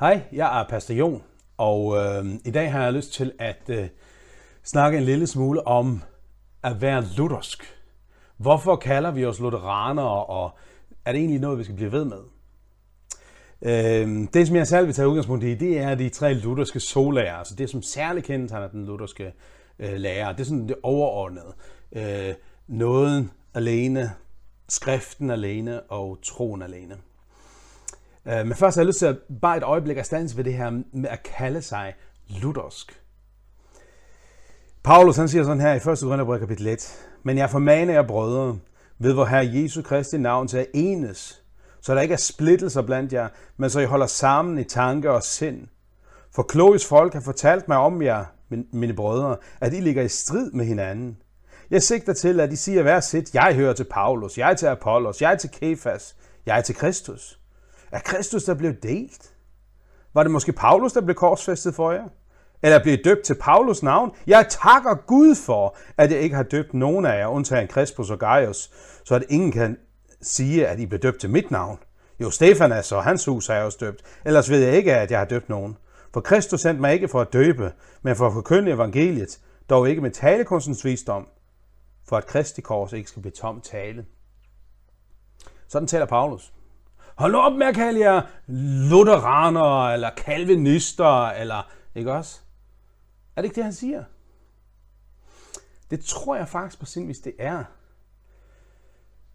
Hej, jeg er Pastor Jon, og øh, i dag har jeg lyst til at øh, snakke en lille smule om at være luthersk. Hvorfor kalder vi os lutheranere, og er det egentlig noget, vi skal blive ved med? Øh, det, som jeg selv vil tage udgangspunkt i, det er de tre lutherske solærer, altså det, som særligt kendetegner den lutherske øh, lærer. Det er sådan det overordnede. Øh, nåden alene, skriften alene og troen alene. Øh, men først har jeg lyst til at bare et øjeblik at stands ved det her med at kalde sig luthersk. Paulus han siger sådan her i 1. Korintherbrev kapitel 1. Men jeg formaner jer brødre, ved hvor Herre Jesu Kristi navn til at enes, så der ikke er splittelser blandt jer, men så I holder sammen i tanke og sind. For kloges folk har fortalt mig om jer, mine brødre, at I ligger i strid med hinanden. Jeg sigter til, at I siger hver sit, jeg hører til Paulus, jeg til Apollos, jeg til Kefas, jeg til Kristus. Er Kristus, der blev delt? Var det måske Paulus, der blev korsfæstet for jer? Eller blev døbt til Paulus navn? Jeg takker Gud for, at jeg ikke har døbt nogen af jer, undtagen Crispus og Gaius, så at ingen kan sige, at I blev døbt til mit navn. Jo, Stefanas og hans hus har jeg også døbt. Ellers ved jeg ikke, at jeg har døbt nogen. For Kristus sendte mig ikke for at døbe, men for at forkynde evangeliet, dog ikke med talekunstens visdom, for at Kristi kors ikke skal blive tom tale. Sådan taler Paulus. Hold op med at kalde jer lutheraner, eller kalvinister, eller ikke også? Er det ikke det, han siger? Det tror jeg faktisk på sin vis, det er.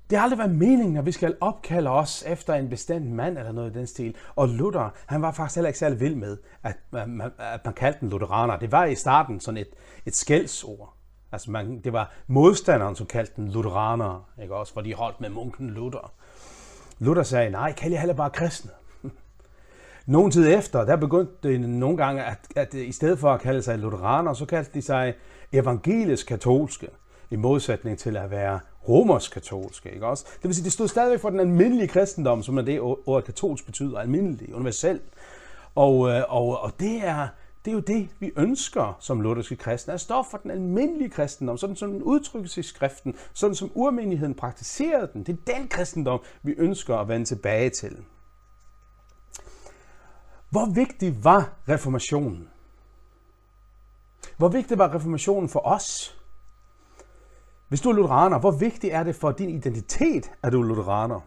Det har aldrig været meningen, at vi skal opkalde os efter en bestemt mand eller noget i den stil. Og Luther, han var faktisk heller ikke særlig vild med, at man, at man kaldte den lutheraner. Det var i starten sådan et, et skældsord. Altså man, det var modstanderen, som kaldte den lutheraner, ikke også? For de holdt med munken Luther. Luther sagde, nej, kald jer heller bare kristne. Nogen tid efter, der begyndte det nogle gange, at, at i stedet for at kalde sig lutheraner, så kaldte de sig evangelisk katolske, i modsætning til at være romersk katolske. Ikke også? Det vil sige, det stod stadigvæk for den almindelige kristendom, som er det ord katolsk betyder, almindelig, universel. Og, øh, og, og det er, det er jo det, vi ønsker som lutherske kristne, at stå for den almindelige kristendom, sådan som den udtrykkes i skriften, sådan som urmenigheden praktiserede den. Det er den kristendom, vi ønsker at vende tilbage til. Hvor vigtig var reformationen? Hvor vigtig var reformationen for os? Hvis du er lutheraner, hvor vigtig er det for din identitet, at du er lutheraner?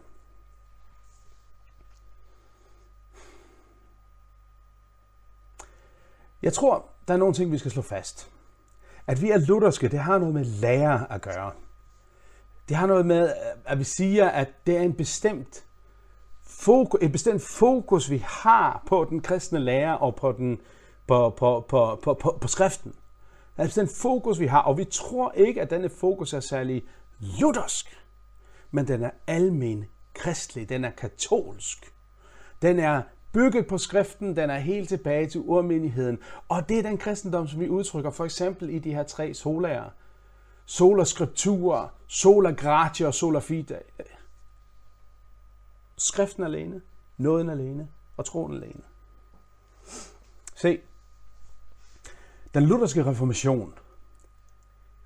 Jeg tror, der er nogle ting, vi skal slå fast. At vi er lutherske, det har noget med lære at gøre. Det har noget med, at vi siger, at det er en bestemt fokus, et bestemt fokus, vi har på den kristne lære og på, den, på, på, på, på, på, på skriften. Der er et bestemt fokus, vi har, og vi tror ikke, at denne fokus er særlig luthersk, men den er almen kristelig, den er katolsk. Den er bygget på skriften, den er helt tilbage til urmenigheden. Og det er den kristendom, som vi udtrykker for eksempel i de her tre solager. Sola scriptura, sola gratia og sola fide. Skriften alene, nåden alene og troen alene. Se, den lutherske reformation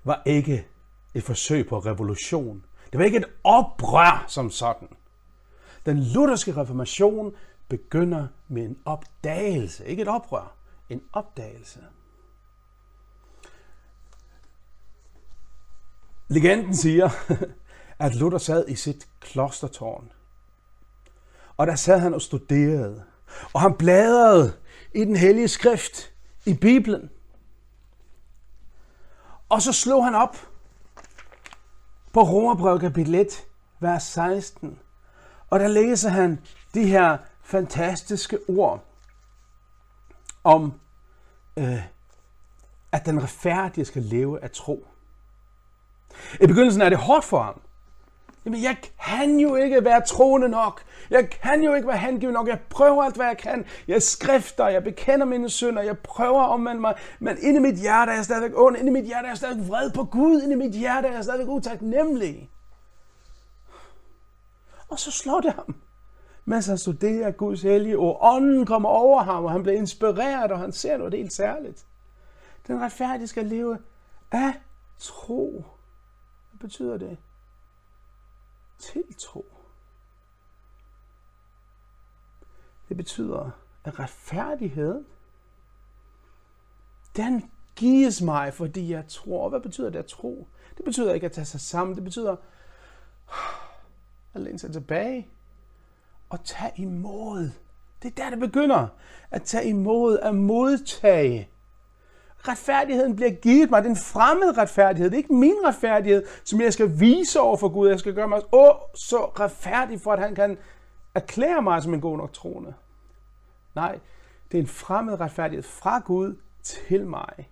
var ikke et forsøg på revolution. Det var ikke et oprør som sådan. Den lutherske reformation begynder med en opdagelse. Ikke et oprør, en opdagelse. Legenden siger, at Luther sad i sit klostertårn. Og der sad han og studerede. Og han bladrede i den hellige skrift, i Bibelen. Og så slog han op på Romerbrevet kapitel 1, vers 16. Og der læser han de her fantastiske ord om, øh, at den retfærdige skal leve af tro. I begyndelsen er det hårdt for ham. Jamen, jeg kan jo ikke være troende nok. Jeg kan jo ikke være hengiven nok. Jeg prøver alt, hvad jeg kan. Jeg skrifter, jeg bekender mine synder, jeg prøver at omvende mig. Men inde i mit hjerte er jeg stadigvæk ond. Inde i mit hjerte er jeg stadigvæk vred på Gud. Inde i mit hjerte er jeg stadigvæk utaknemmelig. Og så slår det ham mens han studerer Guds hellige ord. Ånden kommer over ham, og han bliver inspireret, og han ser noget helt særligt. Den retfærdige skal leve af tro. Hvad betyder det? Tiltro. Det betyder at retfærdigheden, den gives mig, fordi jeg tror. Hvad betyder det at tro? Det betyder ikke at tage sig sammen. Det betyder at læne sig tilbage at tage imod. Det er der, det begynder. At tage imod, at modtage. Retfærdigheden bliver givet mig. Den fremmede retfærdighed. Det er ikke min retfærdighed, som jeg skal vise over for Gud. Jeg skal gøre mig åh, så retfærdig, for at han kan erklære mig som en god nok troende. Nej, det er en fremmed retfærdighed fra Gud til mig.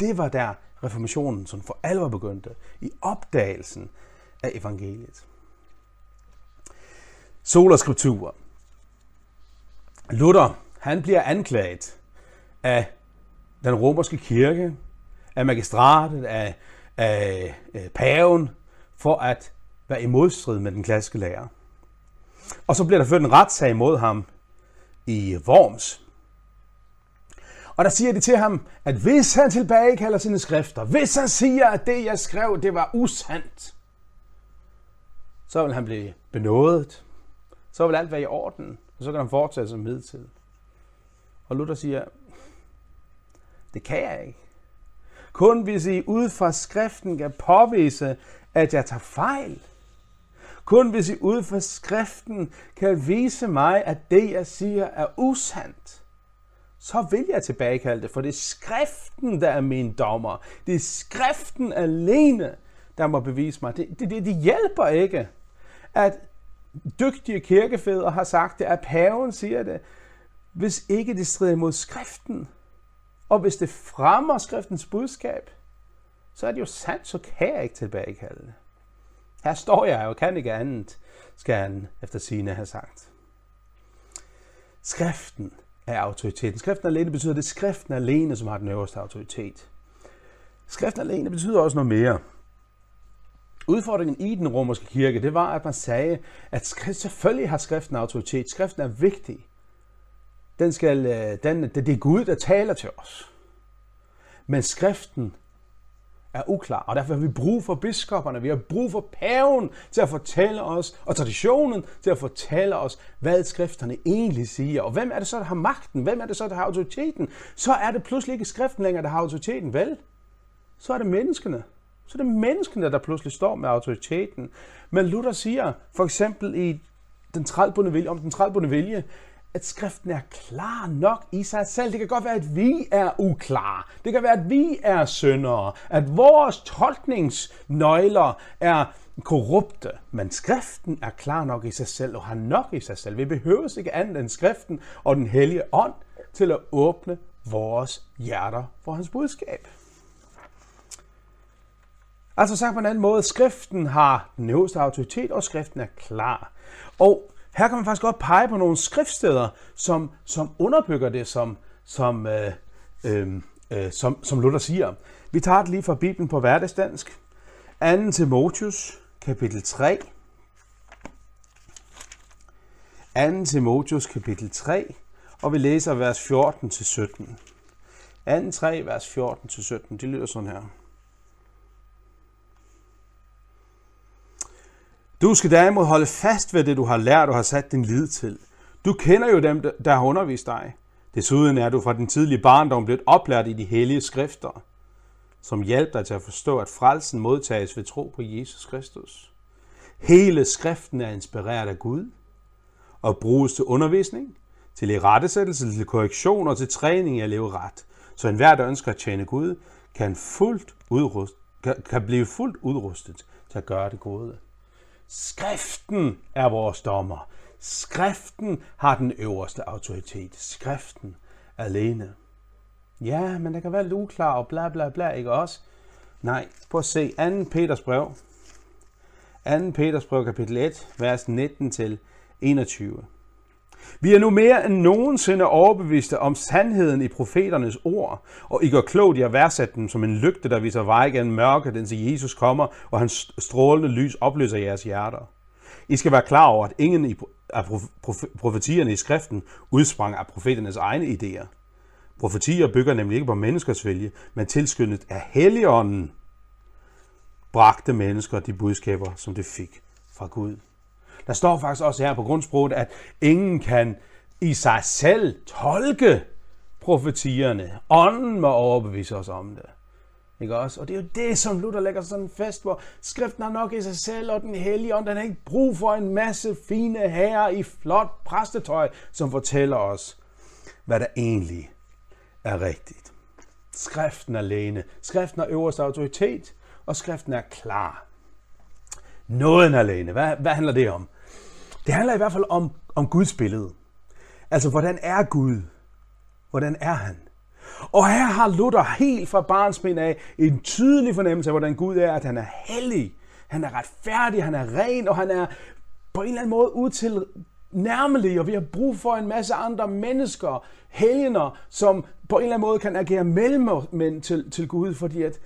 Det var der reformationen som for alvor begyndte, i opdagelsen af evangeliet. Sol og skriptur. Luther, han bliver anklaget af den romerske kirke, af magistratet, af, af, af paven, for at være i modstrid med den klassiske lærer. Og så bliver der ført en retssag mod ham i Worms. Og der siger de til ham, at hvis han tilbagekalder sine skrifter, hvis han siger, at det, jeg skrev, det var usandt, så vil han blive benådet. Så vil alt være i orden, og så kan han fortsætte som hidtil. Og Luther siger, det kan jeg ikke. Kun hvis I ud fra skriften kan påvise, at jeg tager fejl. Kun hvis I ud fra skriften kan vise mig, at det, jeg siger, er usandt så vil jeg tilbagekalde det, for det er skriften, der er min dommer. Det er skriften alene, der må bevise mig. Det, det, det, det hjælper ikke, at dygtige kirkefædre har sagt det, at paven siger det, hvis ikke det strider mod skriften, og hvis det fremmer skriftens budskab, så er det jo sandt, så kan jeg ikke tilbagekalde det. Her står jeg og kan ikke andet, skal han efter sine have sagt. Skriften er autoriteten. Skriften alene betyder, at det er skriften alene, som har den øverste autoritet. Skriften alene betyder også noget mere. Udfordringen i den romerske kirke, det var, at man sagde, at selvfølgelig har skriften autoritet. Skriften er vigtig. Den skal, øh, den, det er Gud, der taler til os. Men skriften er uklar, og derfor har vi brug for biskopperne, vi har brug for paven til at fortælle os, og traditionen til at fortælle os, hvad skrifterne egentlig siger. Og hvem er det så, der har magten? Hvem er det så, der har autoriteten? Så er det pludselig ikke skriften længere, der har autoriteten, vel? Så er det menneskene. Så er det menneskene, der pludselig står med autoriteten. Men Luther siger, for eksempel i den trælbundne vilje, om den trælbundne vilje, at skriften er klar nok i sig selv. Det kan godt være, at vi er uklare. Det kan være, at vi er syndere. At vores tolkningsnøgler er korrupte. Men skriften er klar nok i sig selv og har nok i sig selv. Vi behøver ikke andet end skriften og den hellige ånd til at åbne vores hjerter for hans budskab. Altså sagt på en anden måde, skriften har den øverste autoritet, og skriften er klar. Og her kan man faktisk godt pege på nogle skriftsteder, som, som underbygger det, som, som, øh, øh, øh, som, som Luther siger. Vi tager det lige fra Bibelen på hverdagsdansk. 2. Timotius, kapitel 3. 2. Timotius, kapitel 3, og vi læser vers 14-17. 2. 3, vers 14-17, det lyder sådan her. Du skal derimod holde fast ved det, du har lært og har sat din lid til. Du kender jo dem, der har undervist dig. Desuden er du fra den tidlige barndom blevet oplært i de hellige skrifter, som hjælper dig til at forstå, at frelsen modtages ved tro på Jesus Kristus. Hele skriften er inspireret af Gud og bruges til undervisning, til irettesættelse, til korrektion og til træning i at leve ret. Så enhver, der ønsker at tjene Gud, kan, fuldt udrust, kan, kan blive fuldt udrustet til at gøre det gode. Skriften er vores dommer. Skriften har den øverste autoritet. Skriften alene. Ja, men der kan være lidt uklar og bla bla bla, ikke også? Nej, prøv at se 2. Peters brev. 2. Peters brev, kapitel 1, vers 19 til 21. Vi er nu mere end nogensinde overbeviste om sandheden i profeternes ord, og I gør klogt i at værdsætte dem som en lygte, der viser vej gennem mørket, indtil Jesus kommer, og hans strålende lys opløser jeres hjerter. I skal være klar over, at ingen af profetierne i skriften udsprang af profeternes egne idéer. Profetier bygger nemlig ikke på menneskers vilje, men tilskyndet af Helligånden bragte mennesker de budskaber, som de fik fra Gud. Der står faktisk også her på grundsproget, at ingen kan i sig selv tolke profetierne. Ånden må overbevise os om det. Ikke også? Og det er jo det, som Luther lægger sådan en fest, hvor skriften har nok i sig selv, og den hellige ånd, den har ikke brug for en masse fine herrer i flot præstetøj, som fortæller os, hvad der egentlig er rigtigt. Skriften alene. Skriften er øverste autoritet, og skriften er klar. Nåden alene. Hvad, hvad handler det om? Det handler i hvert fald om, om Guds billede. Altså, hvordan er Gud? Hvordan er han? Og her har Luther helt fra barnsben af en tydelig fornemmelse af, hvordan Gud er, at han er hellig, han er retfærdig, han er ren, og han er på en eller anden måde ud til nærmelig, og vi har brug for en masse andre mennesker, helgener, som på en eller anden måde kan agere mellemmænd til, til Gud, fordi at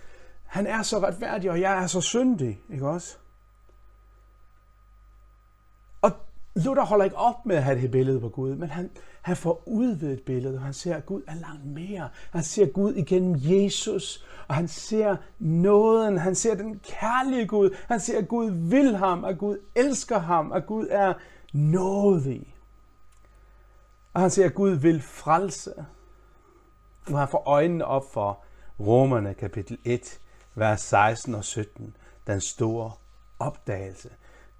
han er så retfærdig, og jeg er så syndig, ikke også? Og Luther holder ikke op med at have det her billede på Gud, men han, han får udvidet billedet, og han ser, at Gud er langt mere. Han ser Gud igennem Jesus, og han ser nåden, han ser den kærlige Gud, han ser, at Gud vil ham, at Gud elsker ham, at Gud er nådig. Og han ser, at Gud vil frelse. Og han får øjnene op for Romerne kapitel 1, vers 16 og 17. Den store opdagelse.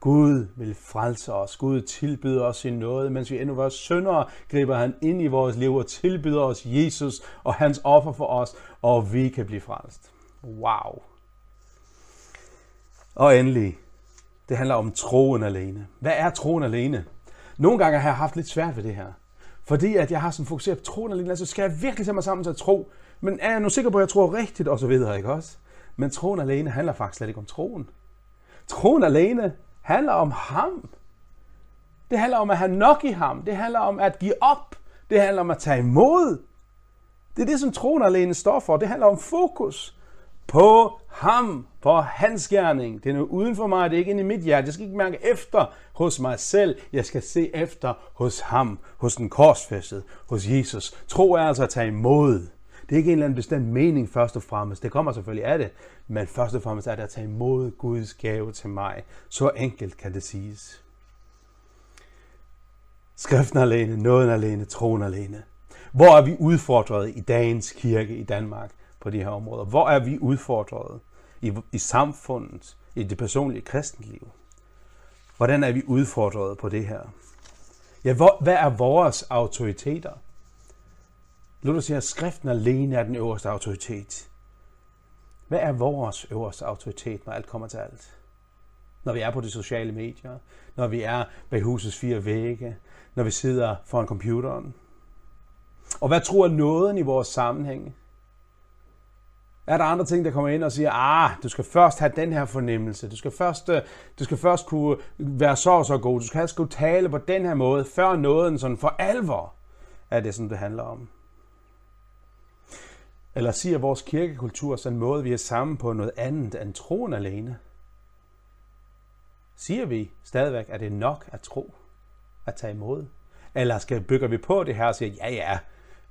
Gud vil frelse os. Gud tilbyder os i noget, mens vi endnu var syndere, griber han ind i vores liv og tilbyder os Jesus og hans offer for os, og vi kan blive frelst. Wow. Og endelig, det handler om troen alene. Hvad er troen alene? Nogle gange har jeg haft lidt svært ved det her. Fordi at jeg har sådan fokuseret på troen alene, altså skal jeg virkelig tage mig sammen til at tro, men er jeg nu sikker på, at jeg tror rigtigt, og så videre, ikke også? Men troen alene handler faktisk slet ikke om troen. Troen alene handler om ham. Det handler om at have nok i ham. Det handler om at give op. Det handler om at tage imod. Det er det, som troen alene står for. Det handler om fokus på ham, på hans gerning. Det er nu uden for mig, det er ikke inde i mit hjerte. Jeg skal ikke mærke efter hos mig selv. Jeg skal se efter hos ham, hos den korsfæstede, hos Jesus. Tro er altså at tage imod. Det er ikke en eller anden bestemt mening først og fremmest. Det kommer selvfølgelig af det. Men først og fremmest er det at tage imod Guds gave til mig. Så enkelt kan det siges. Skriften alene, nåden alene, troen alene. Hvor er vi udfordret i dagens kirke i Danmark på de her områder? Hvor er vi udfordret i, i samfundet, i det personlige kristenliv? Hvordan er vi udfordret på det her? Ja, hvor, hvad er vores autoriteter? Luther siger, at skriften alene er den øverste autoritet. Hvad er vores øverste autoritet, når alt kommer til alt? Når vi er på de sociale medier, når vi er bag husets fire vægge, når vi sidder foran computeren. Og hvad tror nåden i vores sammenhæng? Er der andre ting, der kommer ind og siger, ah, du skal først have den her fornemmelse, du skal først, øh, du skal først kunne være så og så god, du skal helst kunne tale på den her måde, før nåden sådan for alvor er det, som det handler om. Eller siger vores kirkekultur sådan en måde, vi er sammen på noget andet end troen alene? Siger vi stadigvæk, at det er nok at tro, at tage imod? Eller skal, bygger vi på det her og siger, ja ja,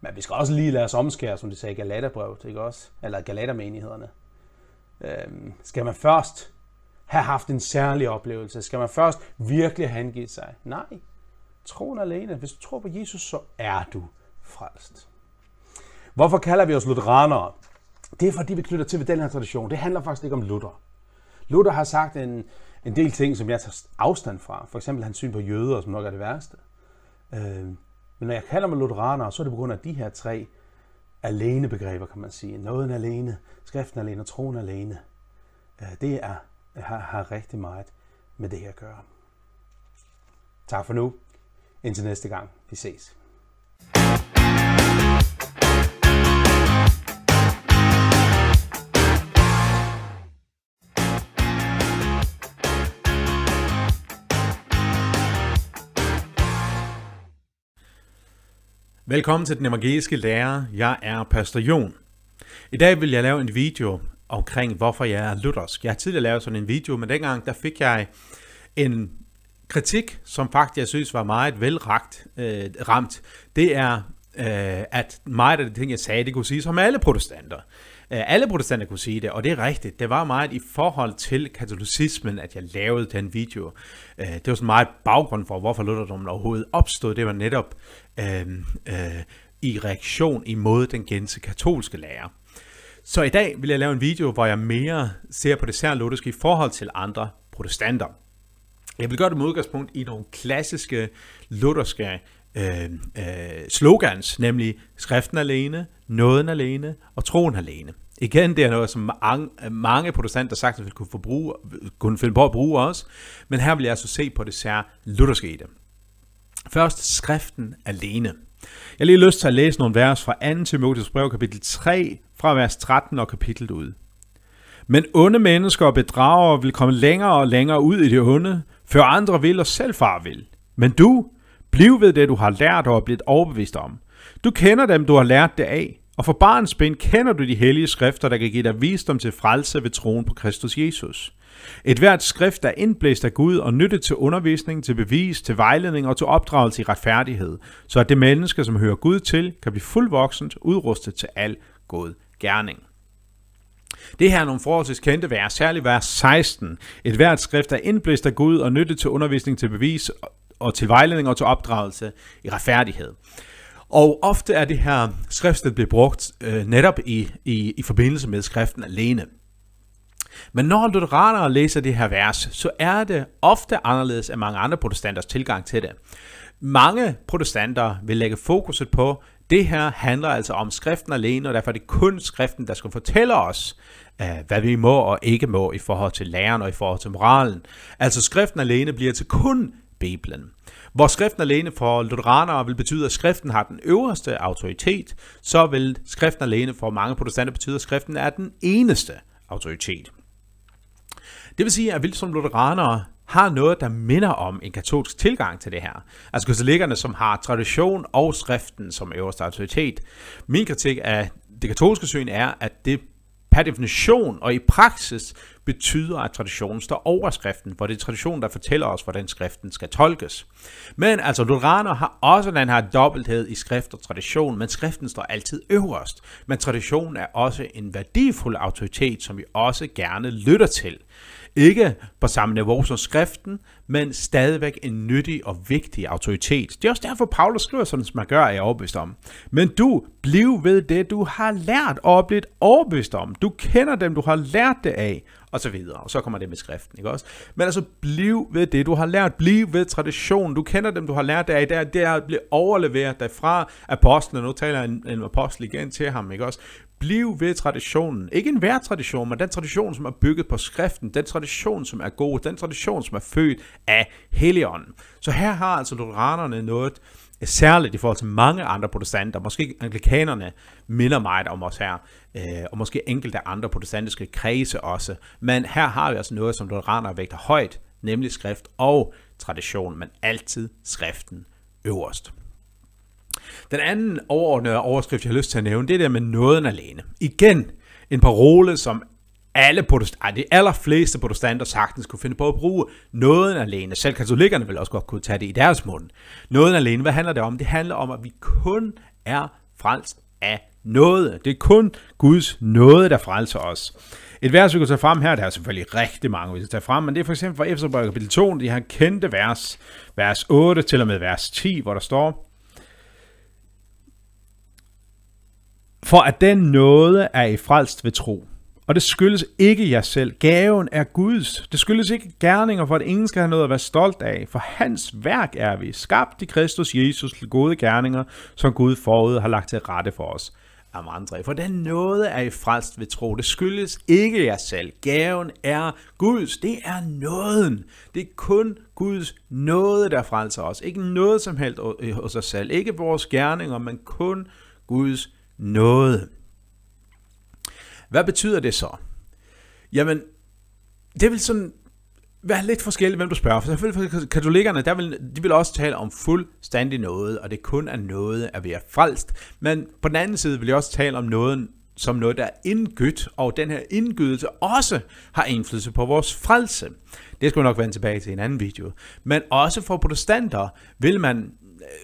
men vi skal også lige lade os omskære, som de sagde i Galaterbrevet, ikke også? Eller Galatermenighederne. Øhm, skal man først have haft en særlig oplevelse? Skal man først virkelig hengive sig? Nej. Troen alene. Hvis du tror på Jesus, så er du frelst. Hvorfor kalder vi os lutheranere? Det er fordi, vi knytter til ved den her tradition. Det handler faktisk ikke om Luther. Luther har sagt en, en del ting, som jeg tager afstand fra. For eksempel hans syn på jøder, som nok er det værste. Øh, men når jeg kalder mig lutheraner, så er det på grund af de her tre alene begreber, kan man sige. Nåden alene, skriften alene og troen alene. Øh, det er, har, har rigtig meget med det her at gøre. Tak for nu. Indtil næste gang. Vi ses. Velkommen til den evangeliske lærer. Jeg er Pastor Jon. I dag vil jeg lave en video omkring, hvorfor jeg er luthersk. Jeg har tidligere lavet sådan en video, men dengang der fik jeg en kritik, som faktisk jeg synes var meget velragt øh, ramt. Det er, øh, at meget af det ting, jeg sagde, det kunne siges om alle protestanter. Øh, alle protestanter kunne sige det, og det er rigtigt. Det var meget i forhold til katolicismen, at jeg lavede den video. Øh, det var sådan meget baggrund for, hvorfor Lutherdommen overhovedet opstod. Det var netop øh, øh, i reaktion imod den gængse katolske lære. Så i dag vil jeg lave en video, hvor jeg mere ser på det særlutherske i forhold til andre protestanter. Jeg vil gøre det med udgangspunkt i nogle klassiske lutherske øh, øh, slogans, nemlig skriften alene, nåden alene og troen alene. Igen, det er noget, som mange, mange protestanter sagtens vi kunne, forbruge, kunne finde på at bruge også, men her vil jeg altså se på det sær lutherske i det. Først skriften alene. Jeg har lige lyst til at læse nogle vers fra 2. Timotheus brev, kapitel 3, fra vers 13 og kapitlet ud. Men onde mennesker og bedragere vil komme længere og længere ud i det onde, før andre vil og selv far vil. Men du, bliv ved det, du har lært og er blevet overbevist om. Du kender dem, du har lært det af, og for barns ben kender du de hellige skrifter, der kan give dig visdom til frelse ved troen på Kristus Jesus. Et hvert skrift er indblæst af Gud og nyttet til undervisning, til bevis, til vejledning og til opdragelse i retfærdighed, så at det menneske, som hører Gud til, kan blive fuldvoksent udrustet til al god gerning. Det her er nogle forholdsvis kendte vers, særligt vers 16. Et hvert skrift er indblæst af Gud og nyttet til undervisning, til bevis og til vejledning og til opdragelse i retfærdighed. Og ofte er det her skriftsted bliver brugt øh, netop i, i, i forbindelse med skriften alene. Men når lutheranere læser det her vers, så er det ofte anderledes end mange andre protestanters tilgang til det. Mange protestanter vil lægge fokuset på, det her handler altså om skriften alene, og derfor er det kun skriften, der skal fortælle os, øh, hvad vi må og ikke må i forhold til læren og i forhold til moralen. Altså skriften alene bliver til kun Bibelen. Hvor skriften alene for lutheranere vil betyde, at skriften har den øverste autoritet, så vil skriften alene for mange protestanter betyde, at skriften er den eneste autoritet. Det vil sige, at vi som lutheranere har noget, der minder om en katolsk tilgang til det her. Altså katolikkerne, som har tradition og skriften som øverste autoritet. Min kritik af det katolske syn er, at det per definition og i praksis betyder, at traditionen står over skriften, for det er traditionen, der fortæller os, hvordan skriften skal tolkes. Men altså, lutheraner har også den her dobbelthed i skrift og tradition, men skriften står altid øverst. Men traditionen er også en værdifuld autoritet, som vi også gerne lytter til. Ikke på samme niveau som skriften, men stadigvæk en nyttig og vigtig autoritet. Det er også derfor, Paulus skriver sådan, som han gør, er jeg overbevist om. Men du, bliv ved det, du har lært og er blevet overbevist om. Du kender dem, du har lært det af, og så videre. Og så kommer det med skriften, ikke også? Men altså, bliv ved det, du har lært. Bliv ved traditionen. Du kender dem, du har lært det af. Det er, det er at blive overleveret derfra apostlen. Nu taler en, en apostel igen til ham, ikke også? Bliv ved traditionen. Ikke en hver tradition, men den tradition, som er bygget på skriften. Den tradition, som er god. Den tradition, som er født af Helligånden. Så her har altså lutheranerne noget særligt i forhold til mange andre protestanter. Måske anglikanerne minder meget om os her, øh, og måske enkelte andre protestantiske kredse også. Men her har vi altså noget, som lutheranerne vægter højt, nemlig skrift og tradition, men altid skriften øverst. Den anden overordnede overskrift, jeg har lyst til at nævne, det er det med nåden alene. Igen, en parole, som alle protestanter, de allerfleste protestanter sagtens kunne finde på at bruge nåden alene. Selv katolikkerne vil også godt kunne tage det i deres mund. Nåden alene, hvad handler det om? Det handler om, at vi kun er frelst af noget. Det er kun Guds nåde, der frelser os. Et vers, vi kan tage frem her, der er selvfølgelig rigtig mange, vi kan tage frem, men det er for eksempel fra Efterbrevet kapitel 2, de her kendte vers, vers 8 til og med vers 10, hvor der står, For at den nåde er i frelst ved tro. Og det skyldes ikke jer selv. Gaven er Guds. Det skyldes ikke gerninger, for at ingen skal have noget at være stolt af. For hans værk er vi, skabt i Kristus Jesus til gode gerninger, som Gud forud har lagt til rette for os. Amandre. For den nåde er i frelst ved tro. Det skyldes ikke jer selv. Gaven er Guds. Det er nåden. Det er kun Guds nåde, der frelser os. Ikke noget som helst hos os selv. Ikke vores gerninger, men kun Guds nåde. Hvad betyder det så? Jamen, det vil sådan være lidt forskelligt, hvem du spørger. For selvfølgelig for katolikkerne, der vil, de vil også tale om fuldstændig noget, og det kun er noget at være frelst. Men på den anden side vil jeg også tale om noget, som noget, der er indgydt, og den her indgydelse også har indflydelse på vores frelse. Det skal vi nok vende tilbage til i en anden video. Men også for protestanter vil man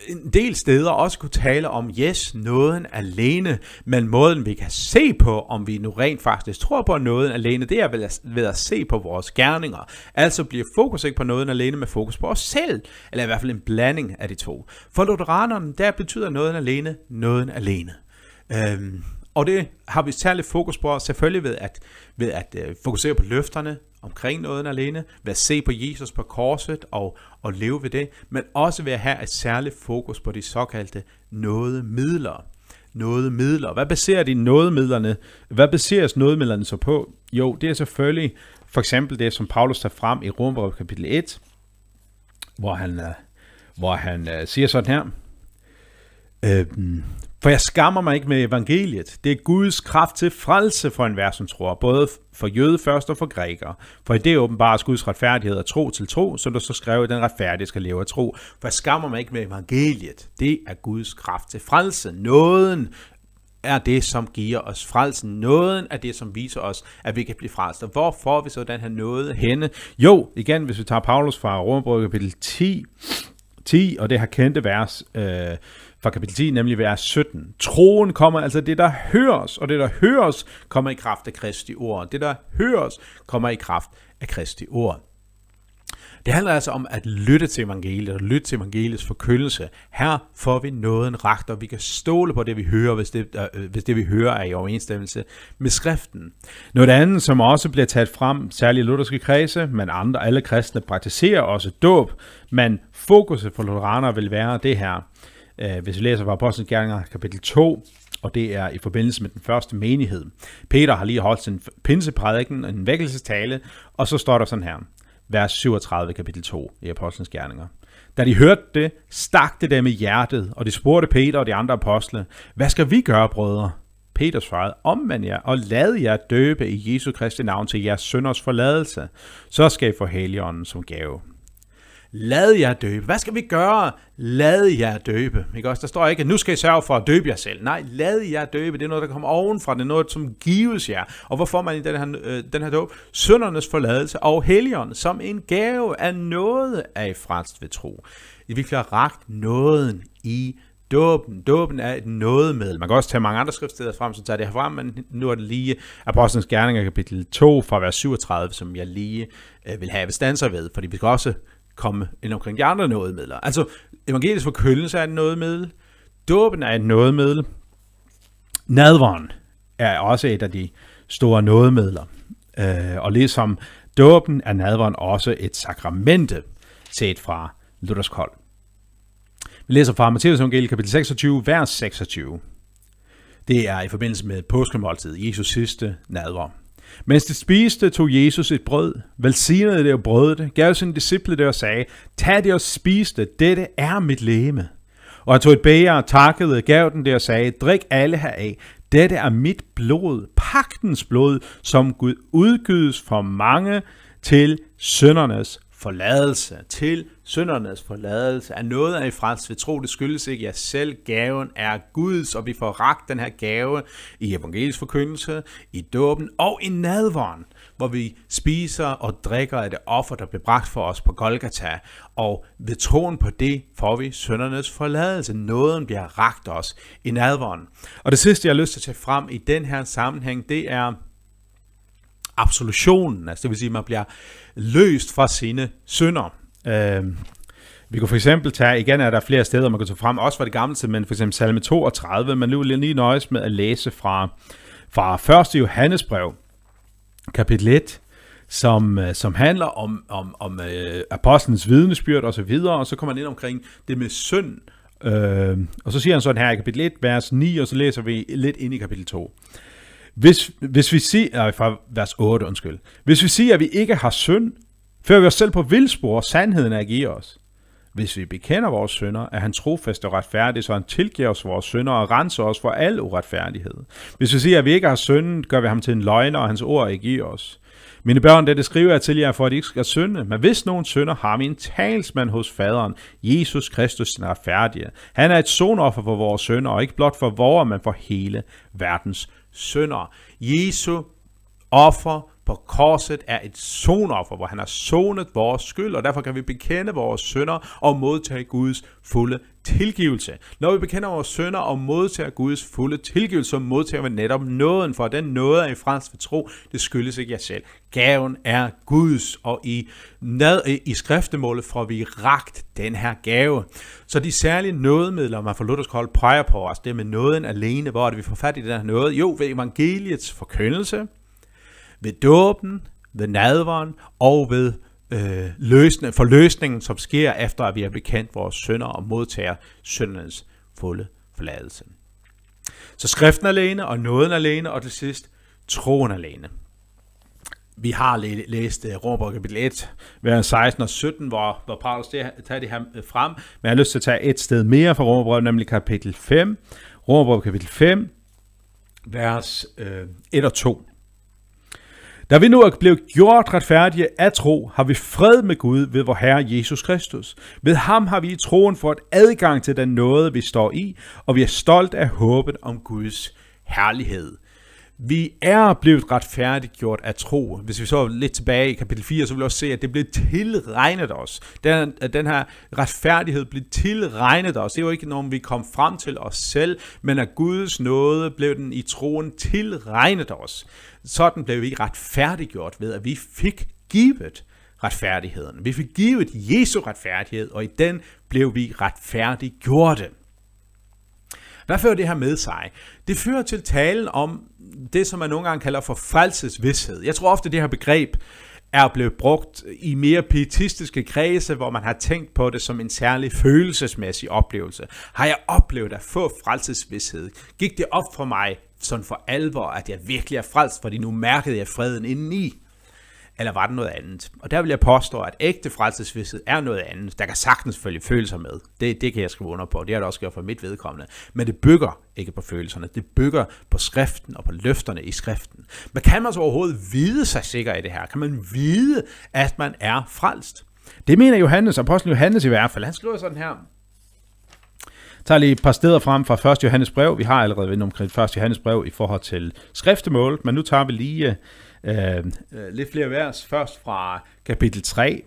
en del steder også kunne tale om, yes, nåden alene, men måden vi kan se på, om vi nu rent faktisk tror på nåden alene, det er ved at, ved at se på vores gerninger. Altså bliver fokus ikke på nåden alene, men fokus på os selv, eller i hvert fald en blanding af de to. For lutheranerne, der betyder nåden alene, nåden alene. Øhm, og det har vi særligt fokus på, selvfølgelig ved at, ved at øh, fokusere på løfterne omkring nåden alene, ved at se på Jesus på korset og, og leve ved det, men også ved at have et særligt fokus på de såkaldte nådemidler. Nådemidler. Hvad baserer de nådemidlerne? Hvad baseres nådemidlerne så på? Jo, det er selvfølgelig for eksempel det, som Paulus tager frem i Romerbrevet kapitel 1, hvor han, øh, hvor han øh, siger sådan her. Øhm, for jeg skammer mig ikke med evangeliet. Det er Guds kraft til frelse for enhver, som tror, både for jøde først og for grækere. For i det åbenbares Guds retfærdighed og tro til tro, som der så skrev, at den retfærdige skal leve af tro. For jeg skammer mig ikke med evangeliet. Det er Guds kraft til frelse. Nåden er det, som giver os frelsen. Nåden er det, som viser os, at vi kan blive frelst. Og hvor får vi så den her nåde henne? Jo, igen, hvis vi tager Paulus fra Romerbrevet kapitel 10, 10, og det her kendte vers, øh, fra kapitel 10, nemlig vers 17. Troen kommer, altså det, der høres, og det, der høres, kommer i kraft af Kristi ord. Det, der høres, kommer i kraft af Kristi ord. Det handler altså om at lytte til evangeliet og lytte til evangeliets forkyndelse. Her får vi nåden ragt, og vi kan stole på det, vi hører, hvis det, øh, øh, hvis det vi hører er i overensstemmelse med skriften. Noget andet, som også bliver taget frem, særligt i lutherske kredse, men andre, alle kristne praktiserer også dåb, men fokuset for lutheraner vil være det her. Øh, hvis vi læser fra Apostlenes Gerninger kapitel 2, og det er i forbindelse med den første menighed. Peter har lige holdt sin pinseprædiken, en vækkelsestale, og så står der sådan her, vers 37 kapitel 2 i Apostlenes Gerninger. Da de hørte det, stak det dem i hjertet, og de spurgte Peter og de andre apostle, hvad skal vi gøre, brødre? Peter svarede, omvend jer og lad jer døbe i Jesu Kristi navn til jeres sønders forladelse. Så skal I få Helligånden som gave. Lad jer døbe. Hvad skal vi gøre? Lad jer døbe. Ikke også? Der står ikke, at nu skal I sørge for at døbe jer selv. Nej, lad jer døbe. Det er noget, der kommer ovenfra. Det er noget, som gives jer. Og hvor får man i den her, øh, den her dåb? Søndernes forladelse og helligånden som en gave af noget af frelst ved tro. I virkelig har ragt nåden i Dåben. Dåben er et nådemiddel. Man kan også tage mange andre skriftsteder frem, som tager det her frem, men nu er det lige Apostlenes Gerninger kapitel 2 fra vers 37, som jeg lige øh, vil have standser ved, fordi vi skal også komme ind omkring de andre nådemidler. Altså, evangelisk forkyndelse er et nådemiddel, dåben er et nådemiddel, nadveren er også et af de store nådemidler. Øh, og ligesom dåben er nadveren også et sakramente, set fra Luthers kold. Vi læser fra Matteus evangeliet kapitel 26, vers 26. Det er i forbindelse med påskemåltid, Jesus sidste nadver. Mens de spiste, tog Jesus et brød, velsignede det og brød det, gav sine disciple det og sagde, tag det og spis det, dette er mit læme. Og han tog et bæger og takkede, gav den det og sagde, drik alle heraf, dette er mit blod, pagtens blod, som Gud udgydes for mange til søndernes forladelse, til syndernes forladelse, er noget af i frelst ved tro. Det skyldes ikke, jer selv gaven er Guds, og vi får ragt den her gave i evangelisk forkyndelse, i dåben og i nadvåren, hvor vi spiser og drikker af det offer, der blev bragt for os på Golgata. Og ved troen på det får vi syndernes forladelse. Nåden bliver ragt os i nadvåren. Og det sidste, jeg har lyst til at tage frem i den her sammenhæng, det er absolutionen, altså det vil sige, at man bliver løst fra sine synder. Øh, vi kunne for eksempel tage, igen er der flere steder, man kan tage frem, også fra det gamle men for eksempel salme 32, men nu vil jeg lige nøjes med at læse fra, fra 1. Johannesbrev, kapitel 1, som, øh, som handler om, om, om øh, apostlens vidnesbyrd og så videre, og så kommer han ind omkring det med synd, øh, og så siger han sådan her i kapitel 1, vers 9, og så læser vi lidt ind i kapitel 2. Hvis, hvis vi siger, nej, fra vers 8, undskyld. Hvis vi siger, at vi ikke har synd, fører vi os selv på vildspor, sandheden er at give os. Hvis vi bekender vores synder, er han trofast og retfærdig, så han tilgiver os vores synder og renser os for al uretfærdighed. Hvis vi siger, at vi ikke har syndet, gør vi ham til en løgner, og hans ord ikke i os. Mine børn, det skriver jeg til jer, for at I ikke skal synde. Men hvis nogen synder, har vi en talsmand hos faderen, Jesus Kristus den retfærdige. Han er et sonoffer for vores synder, og ikke blot for vores, men for hele verdens sønder. Jesu offer på korset er et sonoffer, hvor han har sonet vores skyld, og derfor kan vi bekende vores synder og modtage Guds fulde tilgivelse. Når vi bekender vores synder og modtager Guds fulde tilgivelse, så modtager vi netop nåden, for den nåde er i fransk for tro, det skyldes ikke jer selv. Gaven er Guds, og i, nad, i skriftemålet får vi ragt den her gave. Så de særlige nådemidler, man fra Luthersk hold peger på os, det med nåden alene, hvor er det, vi får fat i den her nåde? Jo, ved evangeliets forkyndelse, ved dåben, ved nadveren og ved øh, løsning, forløsningen, som sker efter, at vi har bekendt vores sønder og modtager søndernes fulde forladelse. Så skriften alene, og nåden alene, og til sidst troen alene. Vi har læst øh, uh, Romerbrevet kapitel 1, vers 16 og 17, hvor, hvor Paulus tager det her øh, frem. Men jeg har lyst til at tage et sted mere fra Romerbrevet, nemlig kapitel 5. Romerbrevet kapitel 5, vers øh, 1 og 2. Da vi nu er blevet gjort retfærdige af tro, har vi fred med Gud ved vor Herre Jesus Kristus. Ved ham har vi i troen fået adgang til den nåde, vi står i, og vi er stolt af håbet om Guds herlighed. Vi er blevet retfærdiggjort af tro. Hvis vi så lidt tilbage i kapitel 4, så vil vi også se, at det blev tilregnet os. Den, den her retfærdighed blev tilregnet os. Det var ikke noget, vi kom frem til os selv, men af Guds nåde blev den i troen tilregnet os. Sådan blev vi retfærdiggjort ved, at vi fik givet retfærdigheden. Vi fik givet Jesu retfærdighed, og i den blev vi retfærdiggjorte. Hvad fører det her med sig? Det fører til talen om det, som man nogle gange kalder for frelsesvidshed. Jeg tror ofte, det her begreb er blevet brugt i mere pietistiske kredse, hvor man har tænkt på det som en særlig følelsesmæssig oplevelse. Har jeg oplevet at få frelsesvidshed? Gik det op for mig sådan for alvor, at jeg virkelig er frelst, fordi nu mærkede jeg freden indeni? Eller var det noget andet? Og der vil jeg påstå, at ægte frelsesvidshed er noget andet. Der kan sagtens følge følelser med. Det, det kan jeg skrive under på. Det har det også gjort for mit vedkommende. Men det bygger ikke på følelserne. Det bygger på skriften og på løfterne i skriften. Men kan man så overhovedet vide sig sikker i det her? Kan man vide, at man er frelst? Det mener Johannes, apostlen Johannes i hvert fald. Han skriver sådan her. Tager lige et par steder frem fra 1. Johannes brev. Vi har allerede været omkring 1. Johannes brev i forhold til skriftemål, men nu tager vi lige øh, øh, lidt flere vers. Først fra kapitel 3,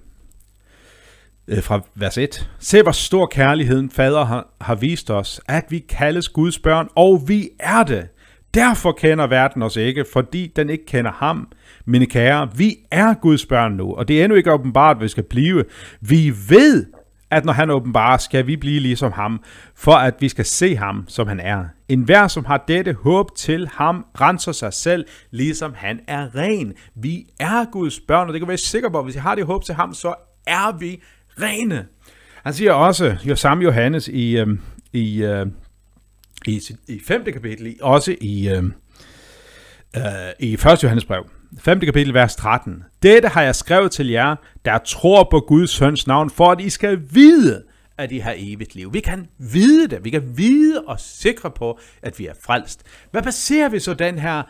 øh, fra vers 1. Se, hvor stor kærligheden fader har, har vist os, at vi kaldes Guds børn, og vi er det. Derfor kender verden os ikke, fordi den ikke kender ham. Mine kære, vi er Guds børn nu, og det er endnu ikke åbenbart, hvad vi skal blive. Vi ved, at når han åbenbarer, skal vi blive ligesom ham, for at vi skal se ham, som han er. En hver, som har dette håb til ham, renser sig selv, ligesom han er ren. Vi er Guds børn, og det kan være sikker på, at hvis vi har det håb til ham, så er vi rene. Han siger også, jo samme Johannes i, øh, i, øh, i, i 5. kapitel, også i, øh, øh, i 1. Johannes brev, 5. kapitel, vers 13. Dette har jeg skrevet til jer, der tror på Guds søns navn, for at I skal vide, at I har evigt liv. Vi kan vide det. Vi kan vide og sikre på, at vi er frelst. Hvad baserer vi så den her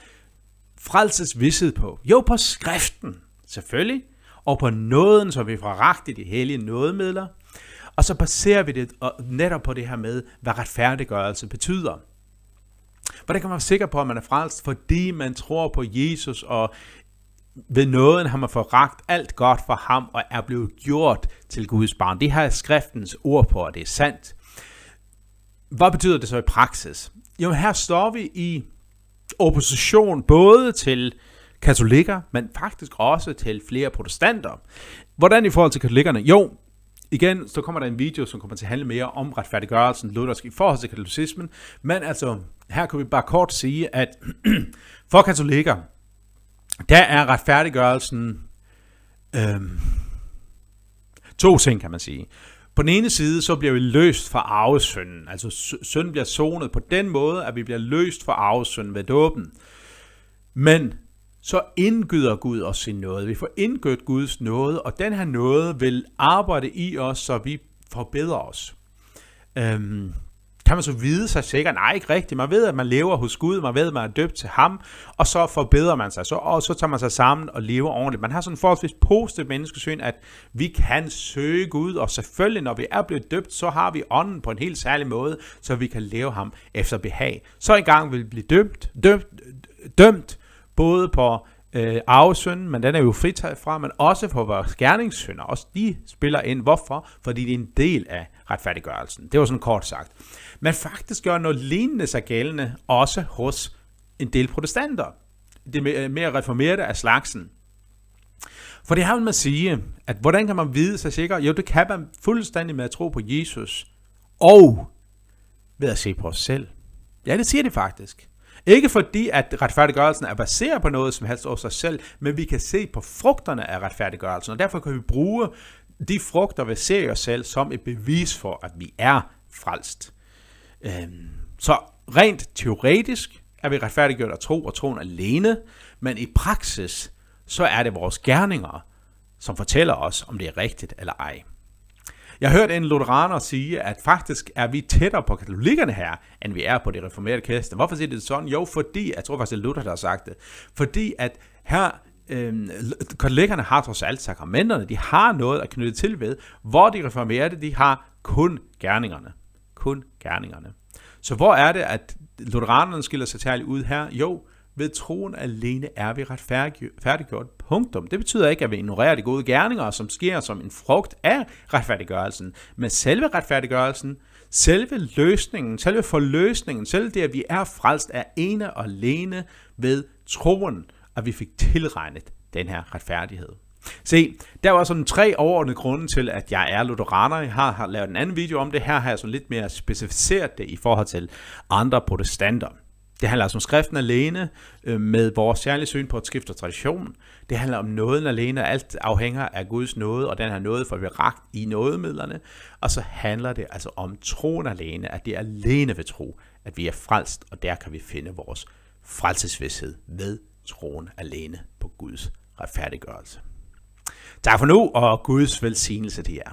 frelsesvidshed på? Jo, på skriften, selvfølgelig, og på nåden, som vi får ragt i de hellige nådemidler. Og så baserer vi det netop på det her med, hvad retfærdiggørelse betyder. Hvordan kan man være sikker på, at man er frelst? Fordi man tror på Jesus, og ved nåden har man forragt alt godt for ham, og er blevet gjort til Guds barn. Det har skriftens ord på, og det er sandt. Hvad betyder det så i praksis? Jo, her står vi i opposition både til katolikker, men faktisk også til flere protestanter. Hvordan i forhold til katolikkerne? Jo, igen, så kommer der en video, som kommer til at handle mere om retfærdiggørelsen luthersk i forhold til katolicismen, men altså, her kan vi bare kort sige, at for katolikker, der er retfærdiggørelsen øhm, to ting, kan man sige. På den ene side, så bliver vi løst fra arvesynden. Altså synden bliver sonet på den måde, at vi bliver løst fra arvesynden ved dåben. Men så indgyder Gud os sin nåde. Vi får indgødt Guds nåde, og den her nåde vil arbejde i os, så vi forbedrer os. Øhm, kan man så vide sig sikkert? Nej, ikke rigtigt. Man ved, at man lever hos Gud, man ved, at man er døbt til ham, og så forbedrer man sig, så, og så tager man sig sammen og lever ordentligt. Man har sådan en forholdsvis positivt menneskesyn, at vi kan søge Gud, og selvfølgelig, når vi er blevet døbt, så har vi ånden på en helt særlig måde, så vi kan leve ham efter behag. Så i gang vil vi blive dømt, dømt, dømt både på øh, arvesynden, men den er jo fritaget fra, men også på vores gerningssynder. Også de spiller ind. Hvorfor? Fordi det er en del af retfærdiggørelsen. Det var sådan kort sagt. Men faktisk gør noget lignende sig gældende også hos en del protestanter. Det øh, mere reformerede af slagsen. For det har man sige, at hvordan kan man vide sig sikker? Jo, det kan man fuldstændig med at tro på Jesus, og ved at se på os selv. Ja, det siger det faktisk. Ikke fordi, at retfærdiggørelsen er baseret på noget som helst over sig selv, men vi kan se på frugterne af retfærdiggørelsen, og derfor kan vi bruge de frugter ved se os selv som et bevis for, at vi er frelst. Øhm, så rent teoretisk er vi retfærdiggjort af tro og troen alene, men i praksis, så er det vores gerninger, som fortæller os, om det er rigtigt eller ej. Jeg har hørt en lutheraner sige, at faktisk er vi tættere på katolikkerne her, end vi er på det reformerede kristne. Hvorfor siger det sådan? Jo, fordi, jeg tror faktisk, det er Luther, der har sagt det, fordi at her øh, katolikkerne har trods alt sakramenterne, de har noget at knytte til ved, hvor de reformerede, de har kun gerningerne. Kun gerningerne. Så hvor er det, at lutheranerne skiller sig særligt ud her? Jo, ved troen alene er vi retfærdiggjort. Punktum. Det betyder ikke, at vi ignorerer de gode gerninger, som sker som en frugt af retfærdiggørelsen. Men selve retfærdiggørelsen, selve løsningen, selve forløsningen, selve det, at vi er frelst, er ene og alene ved troen, at vi fik tilregnet den her retfærdighed. Se, der var sådan tre overordnede grunde til, at jeg er lutheraner. Jeg har, har lavet en anden video om det. Her har jeg sådan lidt mere specificeret det i forhold til andre protestanter. Det handler altså om skriften alene, øh, med vores særlige syn på et skift og tradition. Det handler om nåden alene, alt afhænger af Guds nåde, og den her nåde får vi ragt i nådemidlerne. Og så handler det altså om troen alene, at det er alene ved tro, at vi er frelst, og der kan vi finde vores frelsesvidshed ved troen alene på Guds retfærdiggørelse. Tak for nu, og Guds velsignelse til jer.